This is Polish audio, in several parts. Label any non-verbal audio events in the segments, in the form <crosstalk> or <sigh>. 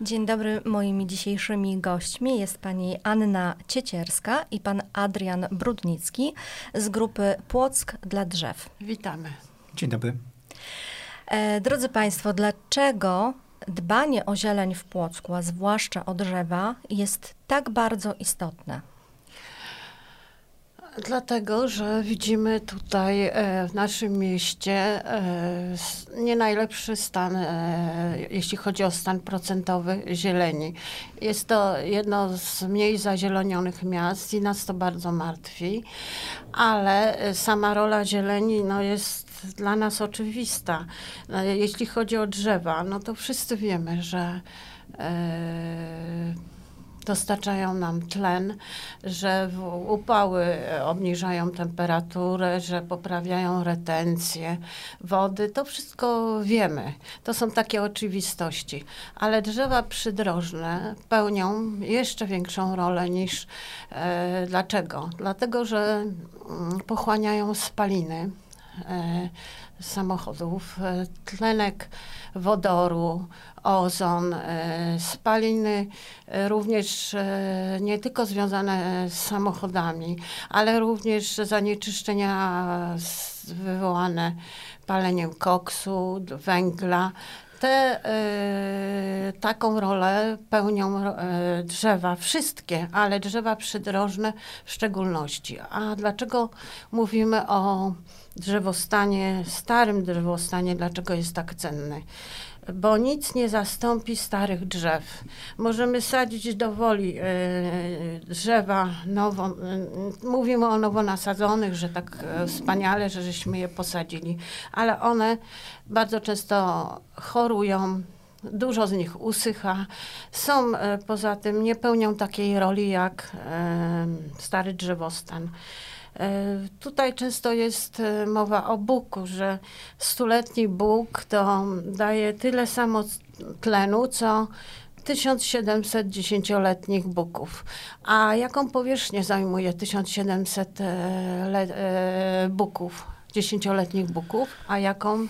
Dzień dobry. Moimi dzisiejszymi gośćmi jest pani Anna Ciecierska i pan Adrian Brudnicki z grupy Płock dla drzew. Witamy. Dzień dobry. E, drodzy Państwo, dlaczego dbanie o zieleń w Płocku, a zwłaszcza o drzewa, jest tak bardzo istotne? Dlatego, że widzimy tutaj e, w naszym mieście e, nie najlepszy stan, e, jeśli chodzi o stan procentowy zieleni. Jest to jedno z mniej zazielenionych miast i nas to bardzo martwi, ale sama rola zieleni no, jest dla nas oczywista. Jeśli chodzi o drzewa, no to wszyscy wiemy, że dostarczają nam tlen, że upały obniżają temperaturę, że poprawiają retencję wody. To wszystko wiemy. To są takie oczywistości. Ale drzewa przydrożne pełnią jeszcze większą rolę niż. E, dlaczego? Dlatego, że mm, pochłaniają spaliny e, samochodów, e, tlenek wodoru, ozon, e, spaliny e, również nie tylko związane z samochodami, ale również zanieczyszczenia wywołane paleniem koksu, węgla. Te, y, taką rolę pełnią y, drzewa, wszystkie, ale drzewa przydrożne w szczególności. A dlaczego mówimy o drzewostanie, starym drzewostanie, dlaczego jest tak cenny? Bo nic nie zastąpi starych drzew. Możemy sadzić do woli e, drzewa nowo, e, mówimy o nowo nasadzonych, że tak e, wspaniale, że żeśmy je posadzili, ale one bardzo często chorują, dużo z nich usycha. Są poza tym, nie pełnią takiej roli jak stary drzewostan. E, tutaj często jest e, mowa o buku, że stuletni bóg to daje tyle samo tlenu, co 1710-letnich buków. A jaką powierzchnię zajmuje 1700 e, buków, 10-letnich buków, a jaką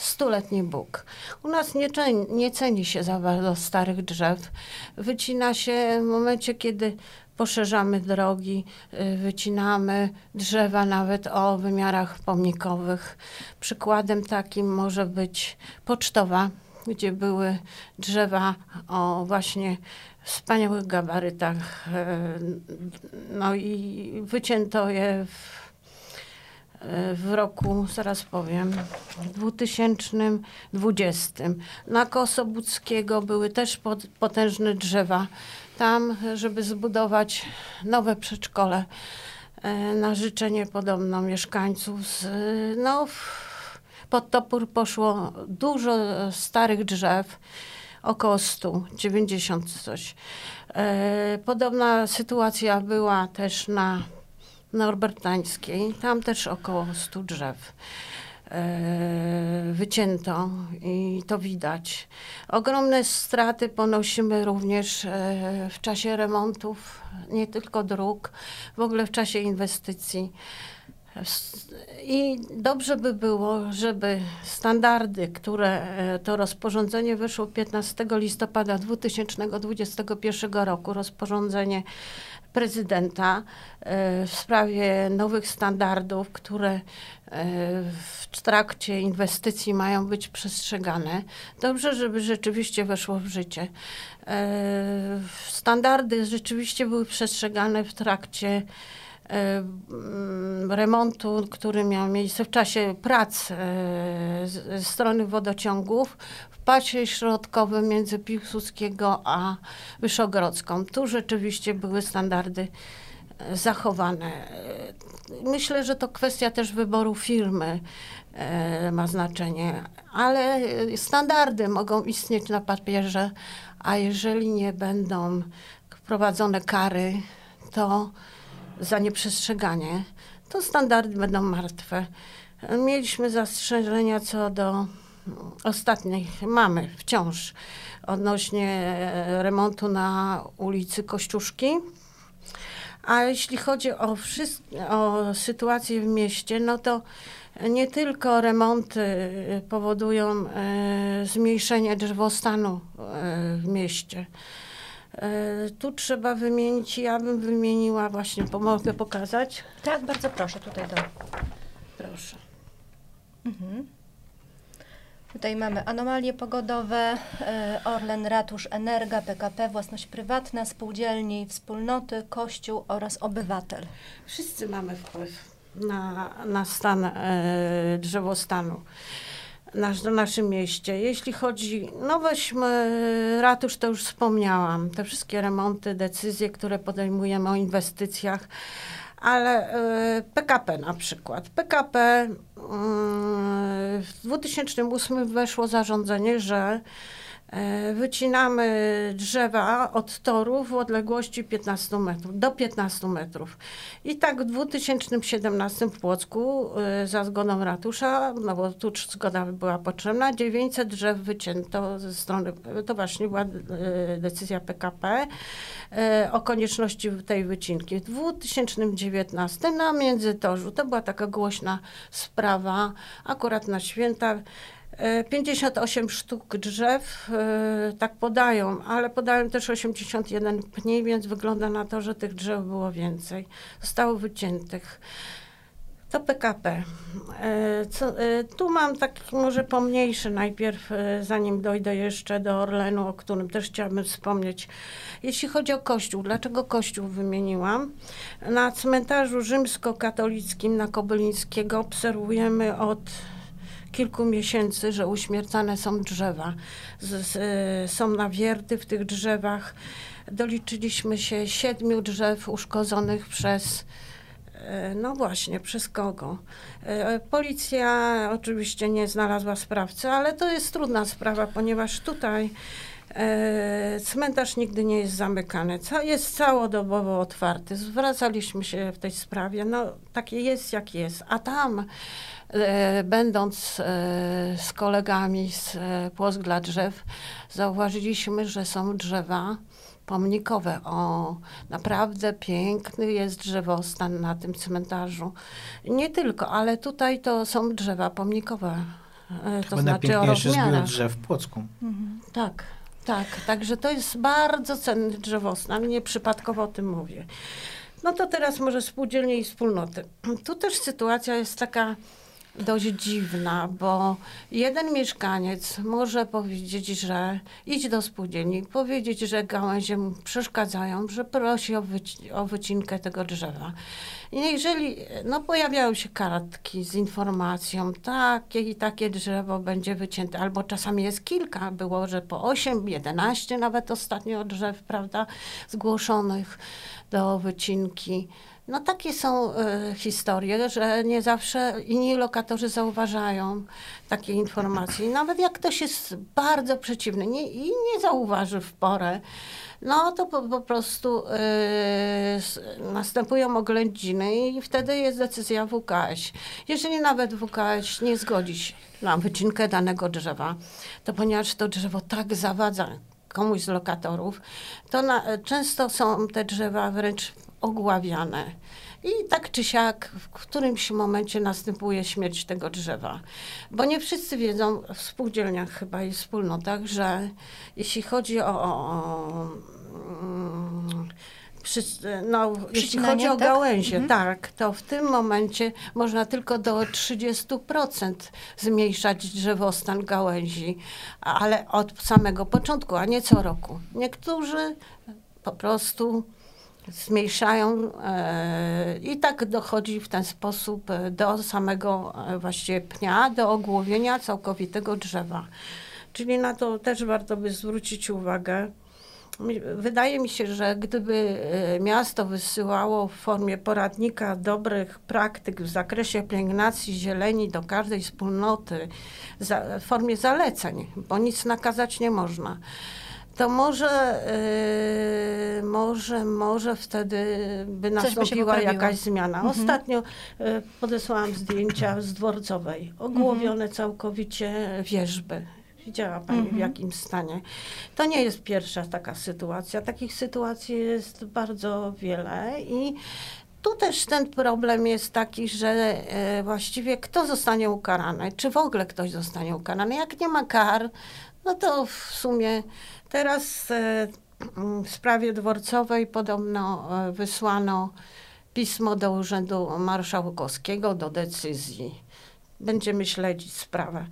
stuletni Bóg. U nas nie, nie ceni się za bardzo starych drzew. Wycina się w momencie, kiedy poszerzamy drogi, y, wycinamy drzewa nawet o wymiarach pomnikowych. Przykładem takim może być pocztowa, gdzie były drzewa o właśnie wspaniałych gabarytach. Y, no i wycięto je w w roku, zaraz powiem, 2020. Na Kosobuckiego były też potężne drzewa. Tam, żeby zbudować nowe przedszkole e, na życzenie podobno mieszkańców. No, pod topór poszło dużo starych drzew, około 100, 90 coś. E, podobna sytuacja była też na norbertańskiej. Tam też około 100 drzew wycięto i to widać. Ogromne straty ponosimy również e, w czasie remontów, nie tylko dróg, w ogóle w czasie inwestycji. I dobrze by było, żeby standardy, które e, to rozporządzenie wyszło 15 listopada 2021 roku, rozporządzenie prezydenta e, w sprawie nowych standardów, które e, w trakcie inwestycji mają być przestrzegane. Dobrze, żeby rzeczywiście weszło w życie. E, standardy rzeczywiście były przestrzegane w trakcie remontu, który miał miejsce w czasie prac ze strony wodociągów pasie środkowym między Piłsudskiego a Wyszogrodzką. Tu rzeczywiście były standardy e, zachowane. Myślę, że to kwestia też wyboru firmy e, ma znaczenie, ale standardy mogą istnieć na papierze, a jeżeli nie będą wprowadzone kary, to za nieprzestrzeganie, to standardy będą martwe. Mieliśmy zastrzeżenia co do ostatnich mamy wciąż odnośnie e, remontu na ulicy Kościuszki. A jeśli chodzi o, o sytuację w mieście, no to Nie tylko remonty powodują zmniejszenie drzewostanu w mieście. Tu trzeba wymienić, ja bym wymieniła właśnie, mogę pokazać? Tak, bardzo proszę, tutaj do. Proszę. Mhm. Tutaj mamy anomalie pogodowe, e, Orlen, Ratusz, Energa, PKP, własność prywatna, spółdzielni, wspólnoty, Kościół oraz obywatel. Wszyscy mamy wpływ na, na stan e, drzewostanu nasz, w naszym mieście. Jeśli chodzi, no weźmy ratusz, to już wspomniałam, te wszystkie remonty, decyzje, które podejmujemy o inwestycjach, ale PKP na przykład. PKP w 2008 weszło zarządzenie, że wycinamy drzewa od torów w odległości 15 metrów, do 15 metrów. I tak w 2017 w Płocku e, za zgodą ratusza, no bo tu zgoda była potrzebna, 900 drzew wycięto ze strony, to właśnie była e, decyzja PKP o konieczności tej wycinki. W 2019 na Międzytorzu, to była taka głośna sprawa, akurat na święta, 58 e, sztuk drzew, e, tak podają, ale podają też 81 pni, więc wygląda na to, że tych drzew było więcej. Zostało wyciętych. To PKP. E, co, tu mam taki może pomniejszy najpierw, zanim dojdę jeszcze do Orlenu, o którym też chciałabym wspomnieć. Jeśli chodzi o Kościół, dlaczego Kościół wymieniłam? Na cmentarzu rzymskokatolickim na Kobylińskiego obserwujemy od kilku miesięcy, że uśmiercane są drzewa. Z, z, e, są nawierty w tych drzewach. Doliczyliśmy się siedmiu drzew uszkodzonych przez e, no właśnie, przez kogo? E, policja oczywiście nie znalazła sprawcy, ale to jest trudna sprawa, ponieważ tutaj cmentarz nigdy nie jest zamykany. Jest całodobowo otwarty. Zwracaliśmy się w tej sprawie. No, takie jest, jak jest. A tam będąc e, z kolegami z e, Płosk dla Drzew, zauważyliśmy, że są drzewa pomnikowe. O, naprawdę piękny jest drzewostan na tym cmentarzu. Nie tylko, ale tutaj to są drzewa pomnikowe. To, to znaczy o rozmiarach. drzew w Płocku. Mhm. Tak. Tak, także to jest bardzo cenny drzewostan, nie przypadkowo o tym mówię. No to teraz może spółdzielnie i wspólnoty. Tu też sytuacja jest taka dość dziwna, bo jeden mieszkaniec może powiedzieć, że idź do spółdzielni, powiedzieć, że gałęzie mu przeszkadzają, że prosi o, wyci o wycinkę tego drzewa. I jeżeli no, pojawiają się kartki z informacją, takie i takie drzewo będzie wycięte, albo czasami jest kilka, było, że po 8, 11 nawet ostatnio drzew, prawda, zgłoszonych do wycinki. No takie są y, historie, że nie zawsze inni lokatorzy zauważają takie informacje. Nawet jak ktoś jest bardzo przeciwny nie, i nie zauważy w porę, no to po, po prostu y, następują oględziny i wtedy jest decyzja WKŚ. Jeżeli nawet WKŚ nie zgodzi się na wycinkę danego drzewa, to ponieważ to drzewo tak zawadza komuś z lokatorów, to na, często są te drzewa wręcz ogławiane. I tak czy siak w którymś momencie następuje śmierć tego drzewa. Bo nie wszyscy wiedzą w spółdzielniach chyba i wspólnotach, że jeśli chodzi o, o przy, no, jeśli chodzi o tak? gałęzie, mhm. tak, to w tym momencie można tylko do 30% zmniejszać drzewostan gałęzi, ale od samego początku, a nie co roku. Niektórzy po prostu zmniejszają e, i tak dochodzi w ten sposób e, do samego e, właściwie pnia, do ogłowienia całkowitego drzewa. Czyli na to też warto by zwrócić uwagę. Wydaje mi się, że gdyby miasto wysyłało w formie poradnika dobrych praktyk w zakresie pielęgnacji zieleni do każdej wspólnoty, w formie zaleceń, bo nic nakazać nie można, to może, yy, może, może wtedy by nastąpiła jakaś zmiana. Mhm. Ostatnio yy, podesłałam zdjęcia z dworcowej, ogłowione mhm. całkowicie wierzby. Widziała Pani mhm. w jakim stanie. To nie jest pierwsza taka sytuacja. Takich sytuacji jest bardzo wiele i tu też ten problem jest taki, że e, właściwie kto zostanie ukarany? Czy w ogóle ktoś zostanie ukarany? Jak nie ma kar, no to w sumie teraz e, w sprawie dworcowej podobno e, wysłano pismo do Urzędu Marszałkowskiego do decyzji. Będziemy śledzić sprawę.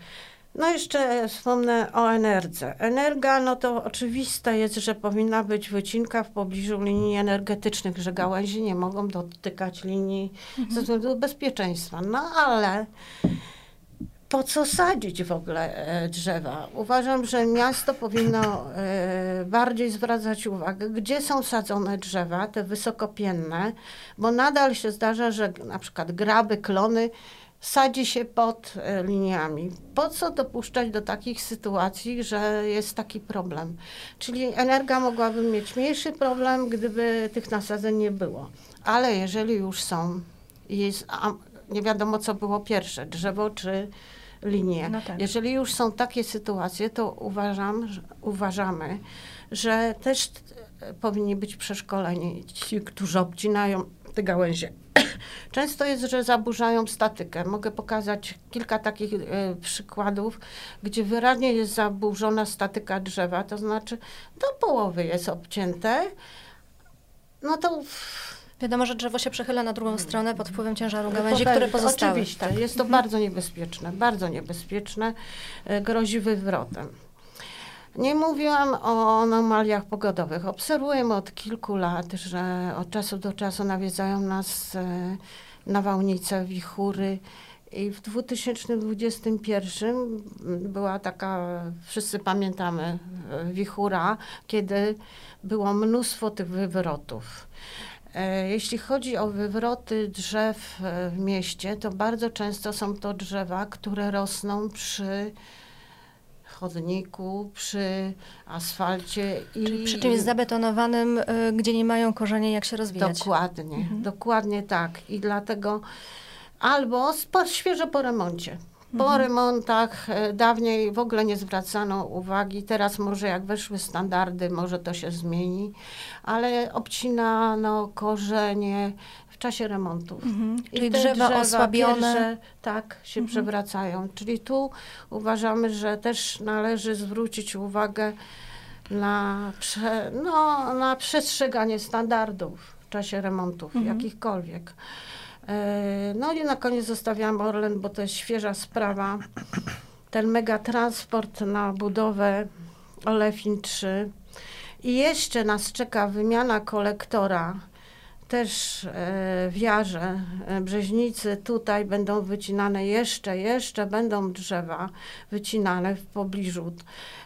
No jeszcze wspomnę o Enerdze. Energa, no to oczywiste jest, że powinna być wycinka w pobliżu linii energetycznych, że gałęzi nie mogą dotykać linii mhm. ze względu bezpieczeństwa. No ale po co sadzić w ogóle e, drzewa? Uważam, że miasto powinno e, bardziej zwracać uwagę, gdzie są sadzone drzewa, te wysokopienne, bo nadal się zdarza, że na przykład graby, klony sadzi się pod e, liniami. Po co dopuszczać do takich sytuacji, że jest taki problem? Czyli energia mogłaby mieć mniejszy problem, gdyby tych nasadzeń nie było. Ale jeżeli już są, jest, nie wiadomo co było pierwsze, drzewo czy linie. No tak. Jeżeli już są takie sytuacje, to uważam, że, uważamy, że też e, powinni być przeszkoleni ci, którzy obcinają te gałęzie. <coughs> Często jest, że zaburzają statykę. Mogę pokazać kilka takich y, przykładów, gdzie wyraźnie jest zaburzona statyka drzewa, to znaczy do połowy jest obcięte. No to Wiadomo, że drzewo się przechyla na drugą stronę pod wpływem ciężaru gałęzi, które pozostały. Oczywiście, tak. jest to mhm. bardzo niebezpieczne, bardzo niebezpieczne, y, grozi wywrotem. Nie mówiłam o anomaliach pogodowych. Obserwujemy od kilku lat, że od czasu do czasu nawiedzają nas e, nawałnice, wichury. I w 2021 była taka, wszyscy pamiętamy, e, wichura, kiedy było mnóstwo tych wywrotów. E, jeśli chodzi o wywroty drzew w mieście, to bardzo często są to drzewa, które rosną przy chodniku, przy asfalcie. I, Czyli przy czymś zabetonowanym, y, gdzie nie mają korzenie, jak się rozwijać. Dokładnie, mhm. dokładnie tak. I dlatego albo świeżo po remoncie. Po mhm. remontach e, dawniej w ogóle nie zwracano uwagi, teraz może jak weszły standardy, może to się zmieni, ale obcinano korzenie, w czasie remontów. Mhm. Czyli drzewa, drzewa osłabione. Pierwsze, tak, się mhm. przewracają. Czyli tu uważamy, że też należy zwrócić uwagę na, prze, no, na przestrzeganie standardów w czasie remontów, mhm. jakichkolwiek. E, no i na koniec zostawiam Orlen, bo to jest świeża sprawa. Ten megatransport na budowę Olefin 3. I jeszcze nas czeka wymiana kolektora też e, w Jarze, e, Brzeźnicy, tutaj będą wycinane jeszcze, jeszcze będą drzewa wycinane w pobliżu.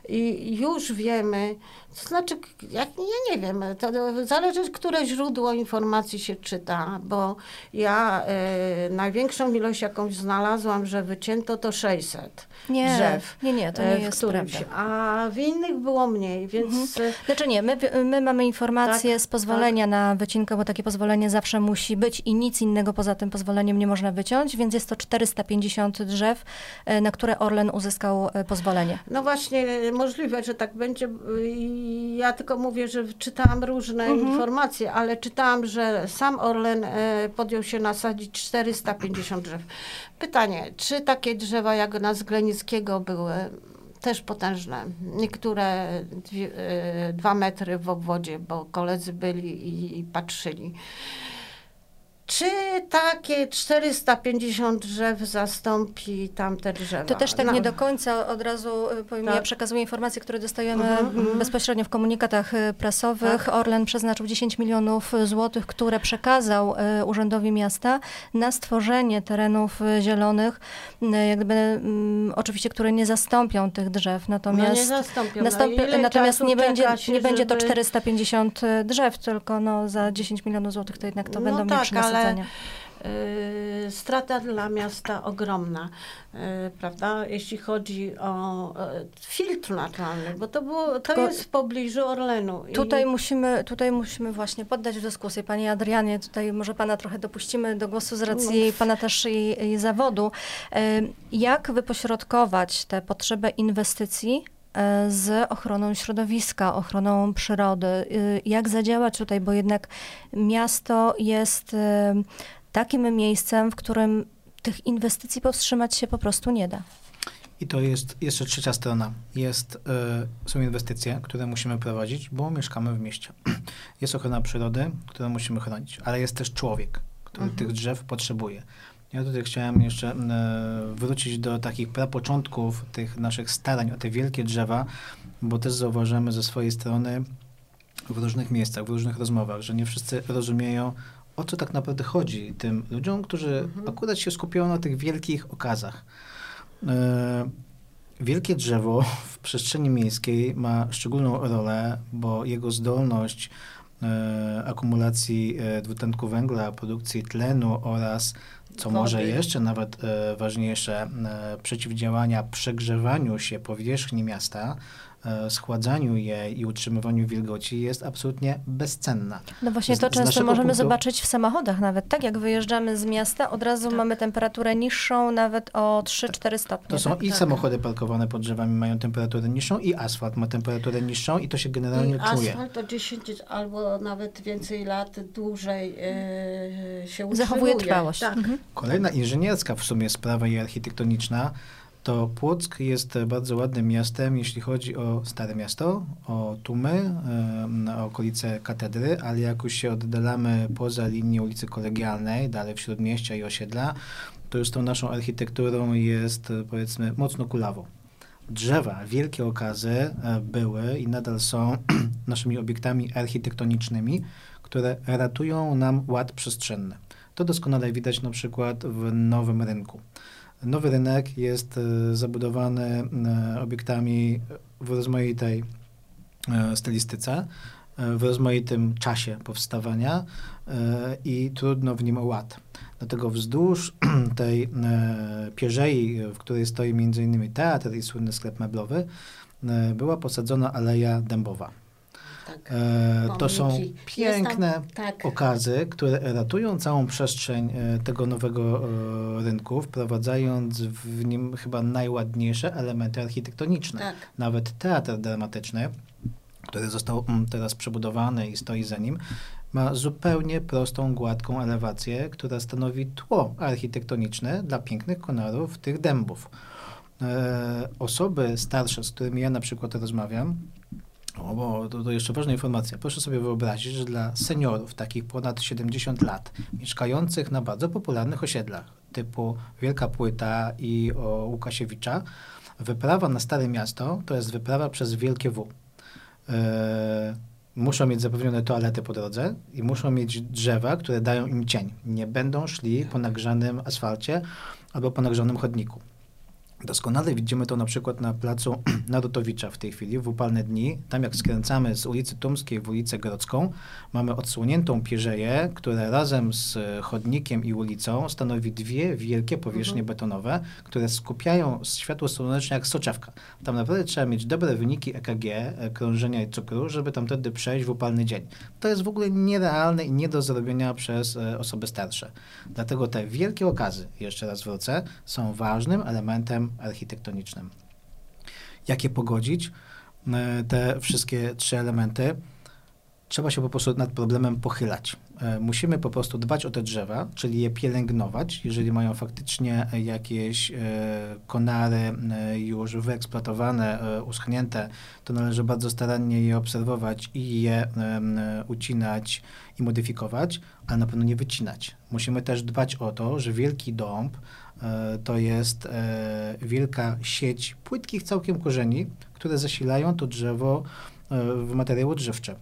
I już wiemy, to znaczy, jak, ja nie wiem, to zależy, które źródło informacji się czyta, bo ja e, największą ilość jakąś znalazłam, że wycięto to 600 nie, drzew. Nie, nie, to nie jest którymś, prawda. A w innych było mniej, więc... Mhm. Znaczy nie, my, my mamy informacje tak, z pozwolenia tak. na wycinkę, bo takie pozwolenie zawsze musi być i nic innego poza tym pozwoleniem nie można wyciąć, więc jest to 450 drzew, e, na które Orlen uzyskał pozwolenie. No właśnie, możliwe, że tak będzie. Ja tylko mówię, że czytałam różne mhm. informacje, ale czytałam, że sam Orlen e, podjął się nasadzić 450 drzew. Pytanie, czy takie drzewa jak na Zglenickiego były też potężne. Niektóre dwie, dwa metry w obwodzie, bo koledzy byli i, i patrzyli. Czy takie 450 drzew zastąpi tamte drzewa? To też tak no. nie do końca od razu y, powiem, tak. ja przekazuję informacje, które dostajemy uh -huh. bezpośrednio w komunikatach y, prasowych. Tak. Orlen przeznaczył 10 milionów złotych, które przekazał Urzędowi Miasta na stworzenie terenów zielonych, jak gdyby, oczywiście, które nie zastąpią tych drzew. Natomiast, no nie zastąpią. Nastąpi, no natomiast nie, będzie, nie będzie to 450 drzew, tylko no, za 10 milionów złotych to jednak to no będą tak, ale y, strata dla miasta ogromna, y, prawda? Jeśli chodzi o y, filtr naturalny, bo to, było, to jest w pobliżu Orlenu. Tutaj, musimy, tutaj musimy właśnie poddać w dyskusję. Pani Adrianie, tutaj może pana trochę dopuścimy do głosu z racji no. pana też i, i zawodu. Jak wypośrodkować tę potrzebę inwestycji z ochroną środowiska, ochroną przyrody. Jak zadziałać tutaj, bo jednak miasto jest takim miejscem, w którym tych inwestycji powstrzymać się po prostu nie da. I to jest jeszcze trzecia strona. Jest, y, są inwestycje, które musimy prowadzić, bo mieszkamy w mieście. <clears throat> Jest ochrona przyrody, którą musimy chronić, ale jest też człowiek, który mhm. tych drzew potrzebuje. Ja tutaj chciałem jeszcze y, wrócić do takich prapoczątków tych naszych starań o te wielkie drzewa, bo też zauważymy ze swojej strony w różnych miejscach, w różnych rozmowach, że nie wszyscy rozumieją, o co tak naprawdę chodzi tym ludziom, którzy mhm. akurat się skupiają na tych wielkich okazach. E, wielkie drzewo w przestrzeni miejskiej ma szczególną rolę, bo jego zdolność e, akumulacji e, dwutlenku węgla, produkcji tlenu oraz, co Wody. może jeszcze nawet ważniejsze, przeciwdziałania przegrzewaniu się powierzchni miasta, E, schładzaniu jej i utrzymywaniu wilgoci jest absolutnie bezcenna. No właśnie to z, często z możemy punktu... zobaczyć w samochodach nawet, tak? Jak wyjeżdżamy z miasta, od razu tak. mamy temperaturę niższą nawet o 3-4 stopnie. To są tak? i tak. samochody parkowane pod drzewami mają temperaturę niższą i asfalt ma temperaturę niższą i to się generalnie I czuje. asfalt to 10 albo nawet więcej lat dłużej yy, się utrzymuje. Zachowuje trwałość. Tak. Mhm. Kolejna inżynierska w sumie sprawa i architektoniczna to Płock jest bardzo ładnym miastem, jeśli chodzi o Stare Miasto, o Tumy, o okolice katedry, ale jak już się oddalamy poza linię ulicy Kolegialnej, dalej w Śródmieścia i osiedla, to już tą naszą architekturą jest powiedzmy mocno kulawo. Drzewa, wielkie okazy e, były i nadal są <clears throat> naszymi obiektami architektonicznymi, które ratują nam ład przestrzenny. To doskonale widać na przykład w Nowym Rynku. Nowy rynek jest e, zabudowany e, obiektami w rozmaitej e, stylistyce, w rozmaitym czasie powstawania i trudno w nim o ład. Dlatego wzdłuż <clears throat> tej pierzei, w której stoi m.in. teatr i słynny sklep meblowy, była posadzona aleja dębowa. Tak, e, to są piękne tam, tak. okazy, które ratują całą przestrzeń e, tego nowego e, rynku, wprowadzając w nim chyba najładniejsze elementy architektoniczne. Tak. Nawet teatr dramatyczny, który został mm, teraz przebudowany i stoi za nim, ma zupełnie prostą, gładką elewację, która stanowi tło architektoniczne dla pięknych konarów tych dębów. E, osoby starsze, z którymi ja na przykład rozmawiam, o, bo to, to, jeszcze ważna informacja. Proszę sobie wyobrazić, że dla seniorów, takich ponad 70 lat, mieszkających na bardzo popularnych osiedlach, typu Wielka Płyta i o, Łukasiewicza, wyprawa na Stare Miasto to jest wyprawa przez Wielkie W. E, muszą mieć zapewnione toalety po drodze i muszą mieć drzewa, które dają im cień. Nie będą szli po nagrzanym asfalcie albo po nagrzanym chodniku. Doskonale widzimy to na przykład na placu <clears throat> Narutowicza w tej chwili, w upalne dni. Tam jak skręcamy z ulicy Tumskiej w ulicę Grodzką, mamy odsłoniętą pierzeję, która razem z chodnikiem i ulicą stanowi dwie wielkie powierzchnie mhm. betonowe, które skupiają światło słoneczne jak soczewka. Tam naprawdę trzeba mieć dobre wyniki EKG, e, krążenia i cukru, żeby tam wtedy przejść w upalny dzień. To jest w ogóle nierealne i nie do zrobienia przez e, osoby starsze. Dlatego te wielkie okazy, jeszcze raz wrócę, są ważnym elementem architektonicznym. Jak je pogodzić? E, te wszystkie trzy elementy. Trzeba się po prostu nad problemem pochylać. E, musimy po prostu dbać o te drzewa, czyli je pielęgnować. Jeżeli mają faktycznie jakieś e, konary już wyeksploatowane, uschnięte, to należy bardzo starannie je obserwować i je ucinać i modyfikować, ale na pewno nie wycinać. Musimy też dbać o to, że wielki dąb to jest e, wielka sieć płytkich całkiem korzeni, które zasilają to drzewo e, w materiały drzewcze.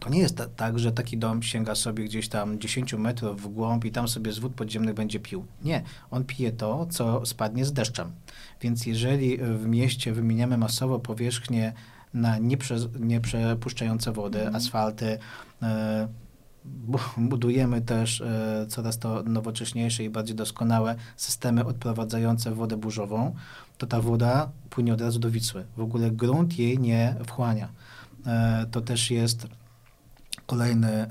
To nie jest tak, że taki dom sięga sobie gdzieś tam 10 metrów w głąb i tam sobie z wód podziemnych będzie pił. Nie, on pije to, co spadnie z deszczem. Więc jeżeli w mieście wymieniamy masowo powierzchnię na nieprze, nieprzepuszczające wody, mm. asfalty, budujemy też e, coraz to nowocześniejsze i bardziej doskonałe systemy odprowadzające wodę burzową, to ta woda płynie od razu do Wisły. W ogóle grunt jej nie wchłania. E, to też jest kolejny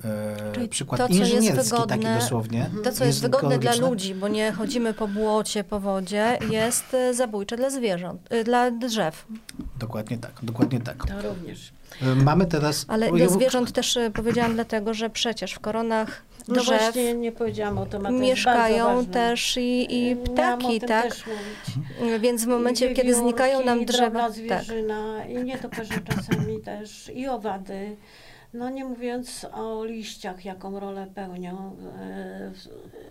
e, przykład to, inżynierski, wygodne, taki dosłownie. To, co jest, jest wygodne dla ludzi, bo nie chodzimy po błocie, po wodzie, jest zabójcze dla zwierząt, dla drzew. Dokładnie tak, dokładnie tak. To również. E, Mamy teraz... Ale dla zwierząt też e, powiedziałam dlatego, że przecież w koronach No drzew właśnie nie powiedziałam o mieszkają też i, i ptaki, tym tak? Też mówić. Więc w momencie, I kiedy znikają nam drzewa, tak. zwierzyna i nietoperze czasami też, i owady. No nie mówiąc o liściach, jaką rolę pełnią.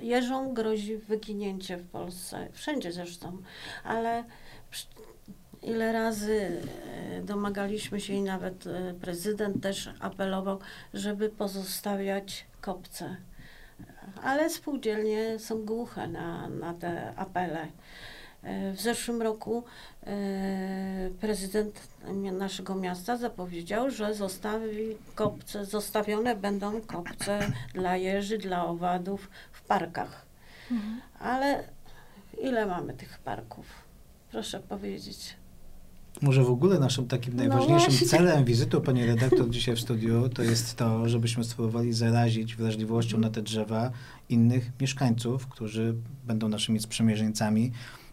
Jeżom grozi wyginięcie w Polsce, wszędzie zresztą, ale ile razy e, domagaliśmy się i nawet e, prezydent też apelował, żeby pozostawiać kopce. Ale spółdzielnie są głuche na, na te apele. E, W zeszłym roku prezydent naszego miasta zapowiedział, że zostawi kopce, zostawione będą kopce dla jeży, dla owadów w parkach. Mhm. Ale ile mamy tych parków? Proszę powiedzieć. Może w ogóle naszym takim No najważniejszym właśnie. celem wizyty pani redaktor dzisiaj w studiu to jest to, żebyśmy spróbowali zarazić wrażliwością na te drzewa innych mieszkańców, którzy będą naszymi sprzymierzeńcami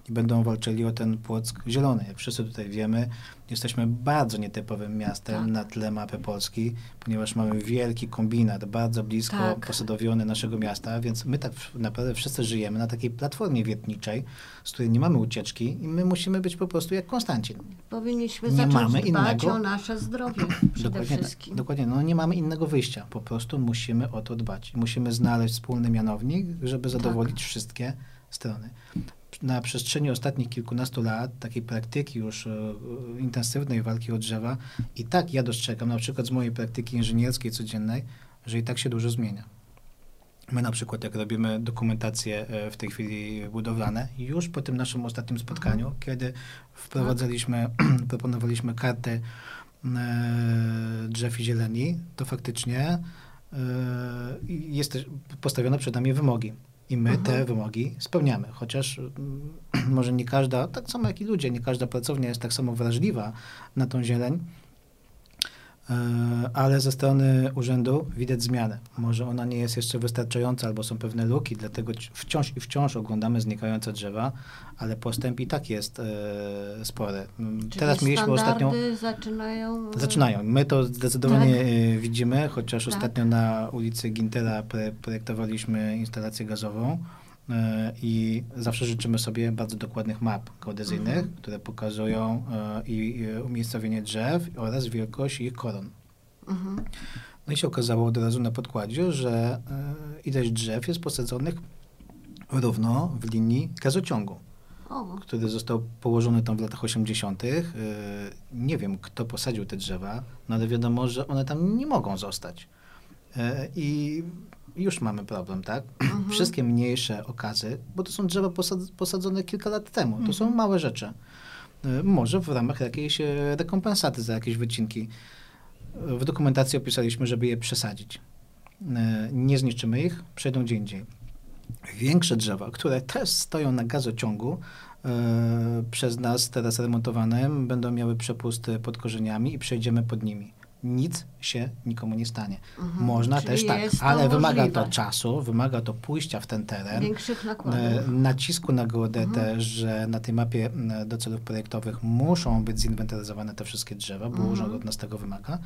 i będą walczyli o ten Płock zielony. Jak wszyscy tutaj wiemy, jesteśmy bardzo nietypowym miastem Tak. na tle mapy Polski, ponieważ mamy wielki kombinat bardzo blisko Tak. posadowiony naszego miasta, więc my tak naprawdę wszyscy żyjemy na takiej platformie wietniczej, z której nie mamy ucieczki i my musimy być po prostu jak Konstancin. Powinniśmy Nie zacząć mamy dbać innego- o nasze zdrowie <clears throat> przede Dokładnie wszystkim. tak. Dokładnie. No nie mamy innego wyjścia. Po prostu musimy o to dbać. Musimy znaleźć wspólny mianownik, żeby zadowolić wszystkie strony. Na przestrzeni ostatnich kilkunastu lat takiej praktyki już e, e, intensywnej walki o drzewa i tak ja dostrzegam, na przykład z mojej praktyki inżynierskiej codziennej, że i tak się dużo zmienia. My na przykład, jak robimy dokumentacje e, w tej chwili budowlane, już po tym naszym ostatnim spotkaniu, kiedy wprowadzaliśmy, <clears throat> proponowaliśmy kartę drzew i zieleni, to faktycznie jest postawione przed nami wymogi. I my Mhm. te wymogi spełniamy, chociaż mm, <clears throat> może nie każda, tak samo jak i ludzie, nie każda pracownia jest tak samo wrażliwa na tą zieleń, ale ze strony urzędu widać zmianę. Może ona nie jest jeszcze wystarczająca, albo są pewne luki, dlatego ci- wciąż i wciąż oglądamy znikające drzewa, ale postęp i tak jest e, spory. Mm, Czyli Teraz mieliśmy ostatnią... zaczynają... e, Zaczynają. My to zdecydowanie Tak. e, widzimy, chociaż Tak. ostatnio na ulicy Gintera projektowaliśmy instalację gazową e, i zawsze życzymy sobie bardzo dokładnych map geodezyjnych, Mhm. które pokazują e, i, umiejscowienie drzew oraz wielkość ich koron. Mhm. No i się okazało od razu na podkładzie, że e, ilość drzew jest posadzonych równo w linii gazociągu O, który został położony tam w latach 80. Yy, Nie wiem, kto posadził te drzewa, no ale wiadomo, że one tam nie mogą zostać. I już mamy problem, tak? Mhm. Wszystkie mniejsze okazy, bo to są drzewa posad- posadzone kilka lat temu, to są Mhm. małe rzeczy. Yy, Może w ramach jakiejś e, rekompensaty za jakieś wycinki. Yy, W dokumentacji opisaliśmy, żeby je przesadzić. Yy, Nie zniszczymy ich, przejdą gdzie indziej. Większe drzewa, które też stoją na gazociągu, przez nas teraz remontowanym, będą miały przepusty pod korzeniami i przejdziemy pod nimi. Nic się nikomu nie stanie. Mhm. Można Czyli też tak, to ale wymaga możliwe. to czasu, wymaga to pójścia w ten teren, Większych e, nakładów. nacisku na geodetę, Mhm. że na tej mapie do celów projektowych muszą być zinwentaryzowane te wszystkie drzewa, bo Mhm. urząd od nas tego wymaga.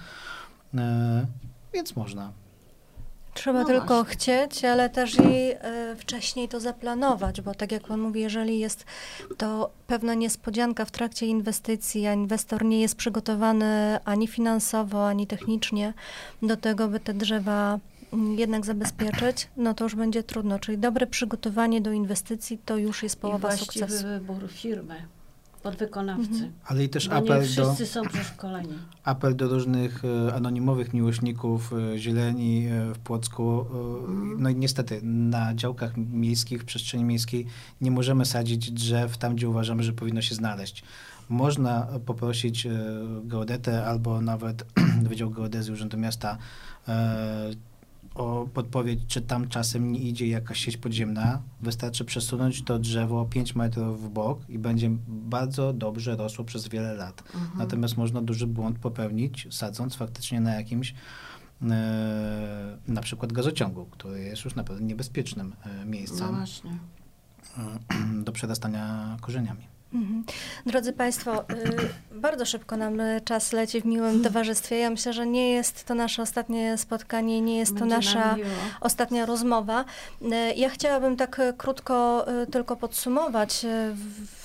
E, Więc można. Trzeba No tylko właśnie. chcieć, ale też i e, wcześniej to zaplanować, bo tak jak pan mówi, jeżeli jest to pewna niespodzianka w trakcie inwestycji, a inwestor nie jest przygotowany ani finansowo, ani technicznie do tego, by te drzewa mm, jednak zabezpieczyć, no to już będzie trudno. Czyli dobre przygotowanie do inwestycji to już jest I połowa właściwy sukcesu. wybór firmy, podwykonawcy. Mhm. Ale i też Bo nie apel do... wszyscy są przeszkoleni. apel do różnych e, anonimowych miłośników e, zieleni e, w Płocku. e, Mhm. No i niestety na działkach miejskich, w przestrzeni miejskiej nie możemy sadzić drzew tam, gdzie uważamy, że powinno się znaleźć. Można poprosić e, geodetę albo nawet <clears throat> Wydział Geodezji Urzędu Miasta e, o podpowiedź, czy tam czasem nie idzie jakaś sieć podziemna. Wystarczy przesunąć to drzewo 5 metrów w bok i będzie bardzo dobrze rosło przez wiele lat. Mhm. Natomiast można duży błąd popełnić, sadząc faktycznie na jakimś e, na przykład gazociągu, który jest już naprawdę niebezpiecznym e, No miejscem właśnie. e, <clears throat> do przerastania korzeniami. Mhm. Drodzy Państwo, y, bardzo szybko nam y, czas leci w miłym towarzystwie. Ja myślę, że nie jest to nasze ostatnie spotkanie, nie jest to Będzie nam nasza ostatnia rozmowa. Y, Ja chciałabym tak krótko tylko podsumować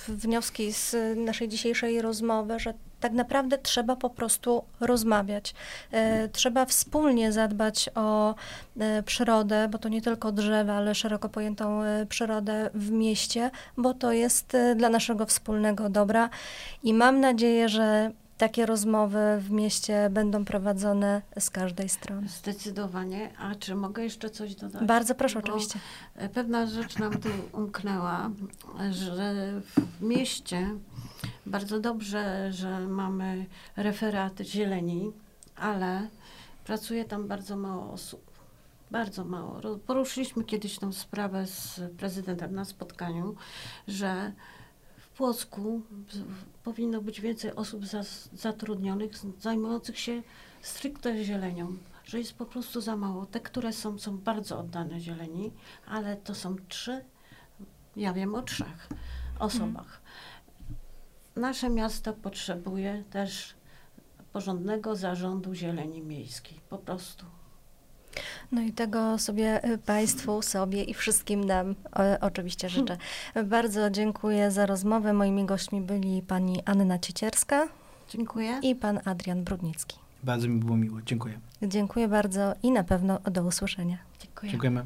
wnioski z naszej dzisiejszej rozmowy, że tak naprawdę trzeba po prostu rozmawiać. Y, Trzeba wspólnie zadbać o y, przyrodę, bo to nie tylko drzewa, ale szeroko pojętą y, przyrodę w mieście, bo to jest dla naszego wspólnego dobra. I mam nadzieję, że takie rozmowy w mieście będą prowadzone z każdej strony. Zdecydowanie. A czy mogę jeszcze coś dodać? Bardzo proszę, Bo oczywiście. Pewna rzecz nam tu umknęła, że w mieście bardzo dobrze, że mamy referat zieleni, ale pracuje tam bardzo mało osób. Bardzo mało. Poruszyliśmy kiedyś tą sprawę z prezydentem na spotkaniu, że w Płocku powinno być więcej osób zatrudnionych, zajmujących się stricte zielenią, że jest po prostu za mało. Te, które są, są bardzo oddane zieleni, ale to są trzy, ja wiem o trzech osobach. Nasze miasto potrzebuje też porządnego zarządu zieleni miejskiej, po prostu. No i tego sobie y, Państwu, sobie i wszystkim nam oczywiście życzę. Bardzo dziękuję za rozmowę. Moimi gośćmi byli pani Anna Ciecierska Dziękuję. i pan Adrian Brudnicki. Bardzo mi było miło. Dziękuję. Dziękuję bardzo i na pewno do usłyszenia. Dziękuję. Dziękujemy.